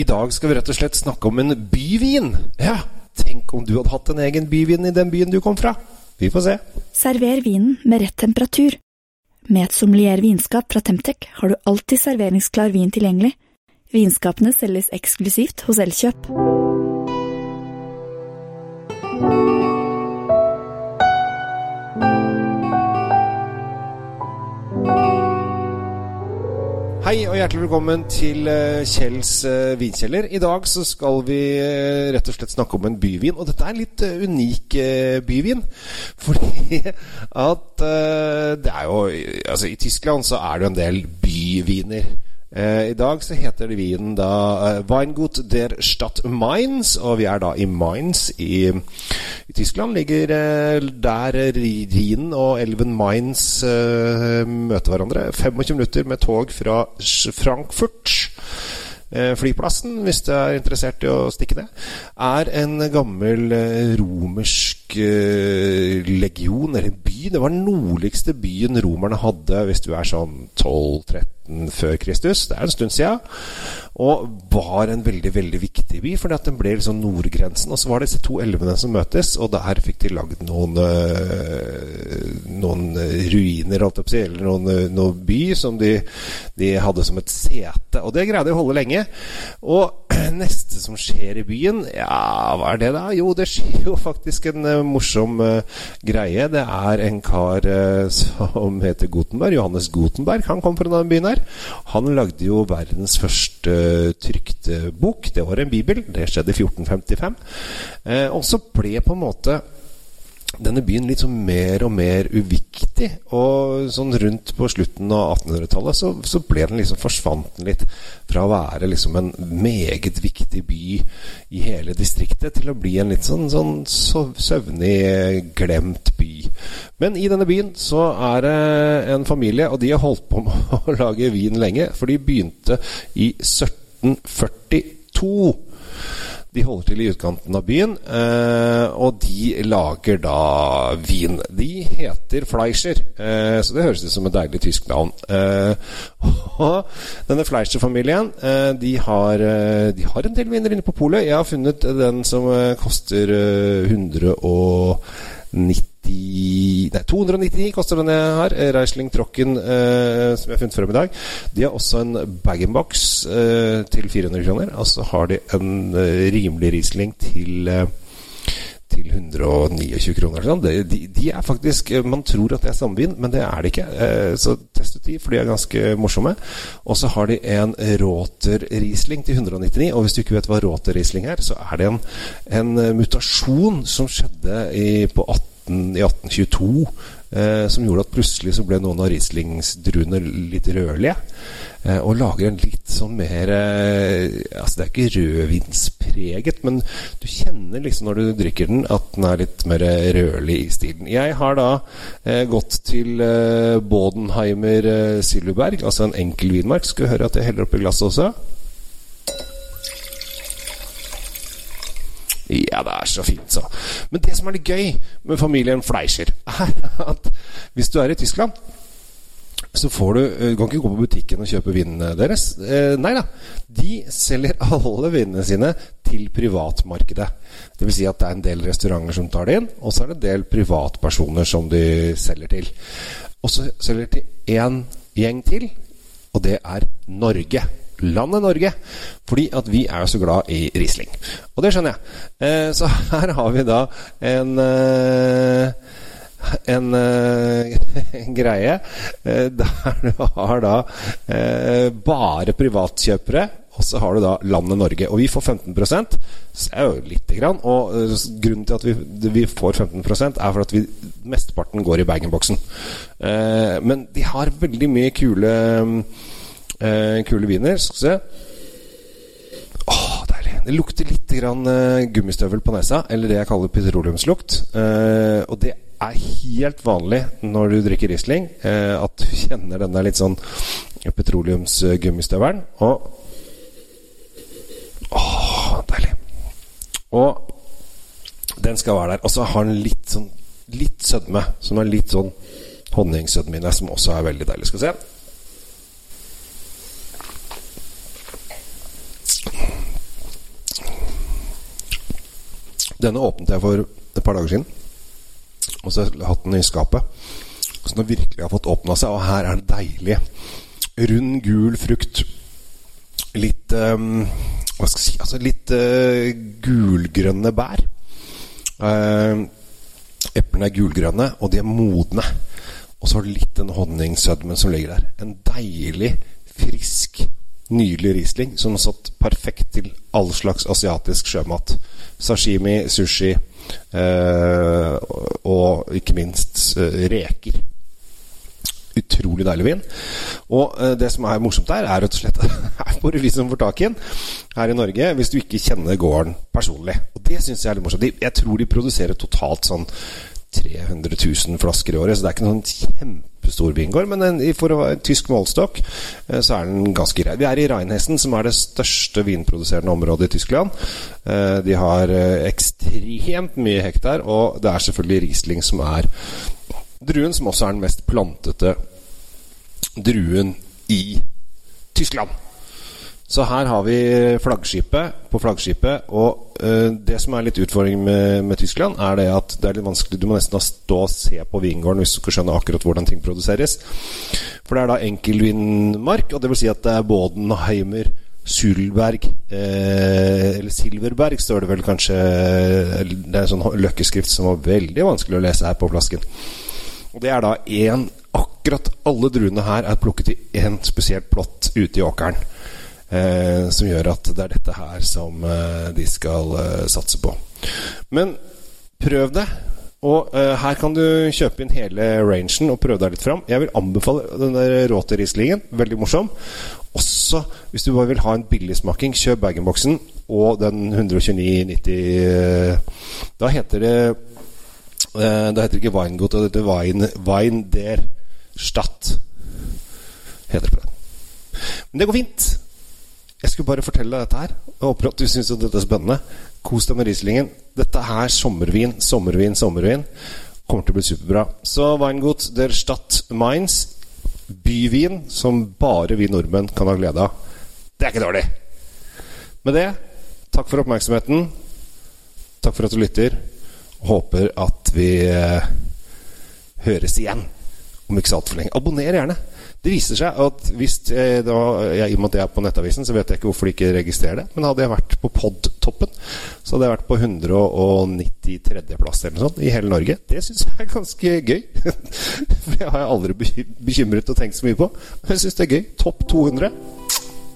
I dag skal vi rett og slett snakke om en byvin. Ja, tenk om du hadde hatt en egen byvin i den byen du kom fra. Vi får se. Server vinen med rett temperatur. Med et sommelier vinskap fra Temtec har du alltid serveringsklar vin tilgjengelig. Vinskapene selges eksklusivt hos Elkjøp. Hei og hjertelig velkommen til eh, Kjells eh, vinkjeller. I dag så skal vi eh, rett og slett snakke om en byvin. Og dette er en litt unik byvin. Fordi at det er jo Altså, i Tyskland så er det jo en del byviner. Eh, I dag så heter vinen da eh, Weingut der Stadt Mainz, og vi er da i Mainz i, i Tyskland. Ligger eh, der Rhinen og elven Mainz møter hverandre. 25 minutter med tog fra Frankfurt. Flyplassen, hvis du er interessert i å stikke ned, er en gammel romersk legion, eller by. Det var den nordligste byen romerne hadde, hvis du er sånn 12-13 før Kristus. Det er en stund siden. Og var en veldig veldig viktig by, fordi at den ble liksom nordgrensen. Og så var det disse to elvene som møtes, og der fikk de lagd noen øh, Noen ruiner, holdt jeg på å si, eller noen, øh, noen by som de, de hadde som et sete. Og det greide de å holde lenge. Og neste som skjer i byen, ja, hva er det da? Jo, det skjer jo faktisk en uh, morsom uh, greie. Det er en kar uh, som heter Gutenberg, Johannes Gutenberg. Han kom fra denne byen her. Han lagde jo verdens første eh, trykte bok. Det var en bibel. Det skjedde i 1455. Eh, og så ble på en måte denne byen litt sånn mer og mer uviktig. Og sånn rundt på slutten av 1800-tallet så, så ble den liksom forsvant den litt fra å være liksom en meget viktig by i hele distriktet til å bli en litt sånn, sånn søvnig, glemt by. Men i denne byen så er det en familie, og de har holdt på med å lage vin lenge. For de begynte i 1742. De holder til i utkanten av byen, eh, og de lager da vin. De heter Fleischer, eh, så det høres ut som et deilig tysk navn. Eh, og denne Fleischer-familien de, de har en del viner inne på polet. Jeg har funnet den som koster eh, 190 Nei, 299 koster den jeg har. eh, Reisling Trocken, eh, som jeg har funnet frem i dag. De har også en bag-in-box eh, til 400 kroner. Og så har de en eh, rimelig Riesling til eh, til 129 kroner. Sånn. De, de, er faktisk eh, Man tror at det er samvin, men det er det ikke. Så test ut de, for de er ganske morsomme. Og så har de en Råter Riesling til 199. Og hvis du ikke vet hva Råter Riesling er, så er det en, en mutasjon som skjedde i, på 18, i 1822. Eh, som gjorde at plutselig så ble noen av Rieslingsdruene litt rødlige. Eh, og lager en litt sånn mer eh, Altså det er ikke rødvinspreget, men du kjenner liksom når du drikker den, at den er litt mer rødlig i stilen. Jeg har da eh, gått til eh, Bodenheimer eh, Silverberg, altså en enkel vinmark. Skal høre at jeg heller oppi glasset også? Ja, det er så fint, så. Men det som er litt gøy med familien Fleischer, er at hvis du er i Tyskland så får du Du kan ikke gå på butikken og kjøpe vinene deres. Eh, nei da. De selger alle vinene sine til privatmarkedet. Det vil si at det er en del restauranter som tar det inn, og så er det en del privatpersoner som de selger til. Og så selger de til én gjeng til, og det er Norge. Landet Norge. Fordi at vi er så glad i Riesling. Og det skjønner jeg. Eh, så her har vi da en eh, en eh, greie eh, der du har da eh, bare privatkjøpere, og så har du da landet Norge. Og vi får 15 så det er jo lite grann. Og eh, grunnen til at vi, vi får 15% er for at vi, mesteparten går i bag-in-boksen. Eh, men de har veldig mye kule eh, kule viner. Skal vi se. Åh, deilig. Det lukter litt grann, eh, gummistøvel på nesa, eller det jeg kaller petroleumslukt. Eh, og det er helt vanlig når du drikker Riesling, eh, at du kjenner denne litt sånn petroleumsgummistøvelen. Og Åh, deilig. Og den skal være der. Og så har den litt sånn litt sødme, som er litt sånn honningsødme i som også er veldig deilig. Skal vi se. Denne åpnet jeg for et par dager siden. Og så har jeg hatt den i skapet. Så den virkelig har fått åpna seg, og her er det deilig. Rund, gul frukt. Litt um, Hva skal jeg si Altså litt uh, gulgrønne bær. Uh, eplene er gulgrønne, og de er modne. Og så har du litt den honningsødmen som ligger der. En deilig, frisk, nydelig Riesling som har satt perfekt til all slags asiatisk sjømat. Sashimi, sushi eh, og ikke minst eh, reker. Utrolig deilig vin. Og eh, det som er morsomt der, er rett og slett her får du vi som får tak i den her i Norge, hvis du ikke kjenner gården personlig. Og det syns jeg er litt morsomt. Jeg tror de produserer totalt sånn 300 000 flasker i året, så det er ikke noen kjempestor vingård. Men en, for å være tysk målstokk, eh, så er den ganske grei. Vi er i Reinhessen, som er det største vinproduserende området i Tyskland. Eh, de har eh, ekstremt mye hektar, og det er selvfølgelig Riesling som er druen som også er den mest plantete druen i Tyskland. Så her har vi flaggskipet på flaggskipet. Og uh, det som er litt utfordring med, med, Tyskland, er det at det er litt vanskelig Du må nesten stå og se på vingården hvis du skal skjønne akkurat hvordan ting produseres. For det er da enkeltvinmark, og det vil si at det er Bodenheimer Sulberg eh, Eller Silverberg, står det vel kanskje. Det er en sånn løkkeskrift som var veldig vanskelig å lese her på flasken. Og det er da én Akkurat alle druene her er plukket i én spesielt plott ute i åkeren. Eh, som gjør at det er dette her som eh, de skal eh, satse på. Men prøv det. Og eh, her kan du kjøpe inn hele rangen og prøve deg litt fram. Jeg vil anbefale den der Råte-Rieslingen. Veldig morsom. Også hvis du bare vil ha en billigsmaking, kjøp bag-in-boksen og den 129,90 eh, Da heter det eh, Da heter det ikke Weingut, det heter Wein, Wein der Stadt. Heter det på den. Men det går fint. Jeg skulle bare fortelle deg dette her. Jeg håper at du syns dette er spennende. Kos deg med Rieslingen. Dette er sommervin, sommervin, sommervin. Kommer til å bli superbra. Så Weingut der Stadt Mainz. Byvin som bare vi nordmenn kan ha glede av. Det er ikke dårlig! Med det, takk for oppmerksomheten. Takk for at du lytter. Håper at vi eh, høres igjen om ikke så altfor lenge. Abonner gjerne. Det viser seg at hvis jeg, da, jeg, I og med at jeg er på Nettavisen, så vet jeg ikke hvorfor de ikke registrerer det. Men hadde jeg vært på podtoppen, så hadde jeg vært på 193.-plass eller noe sånt i hele Norge. Det syns jeg er ganske gøy. For det har jeg aldri bekymret og tenkt så mye på. Men jeg syns det er gøy. Topp 200.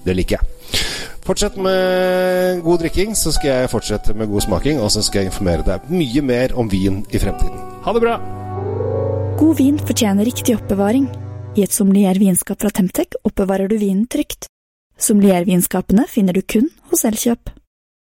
Det liker jeg. Fortsett med god drikking, så skal jeg fortsette med god smaking. Og så skal jeg informere deg mye mer om vin i fremtiden. Ha det bra! God vin fortjener riktig oppbevaring. I et sommeliervinskap fra Temtec oppbevarer du vinen trygt. Sommeliervinskapene finner du kun hos Elkjøp.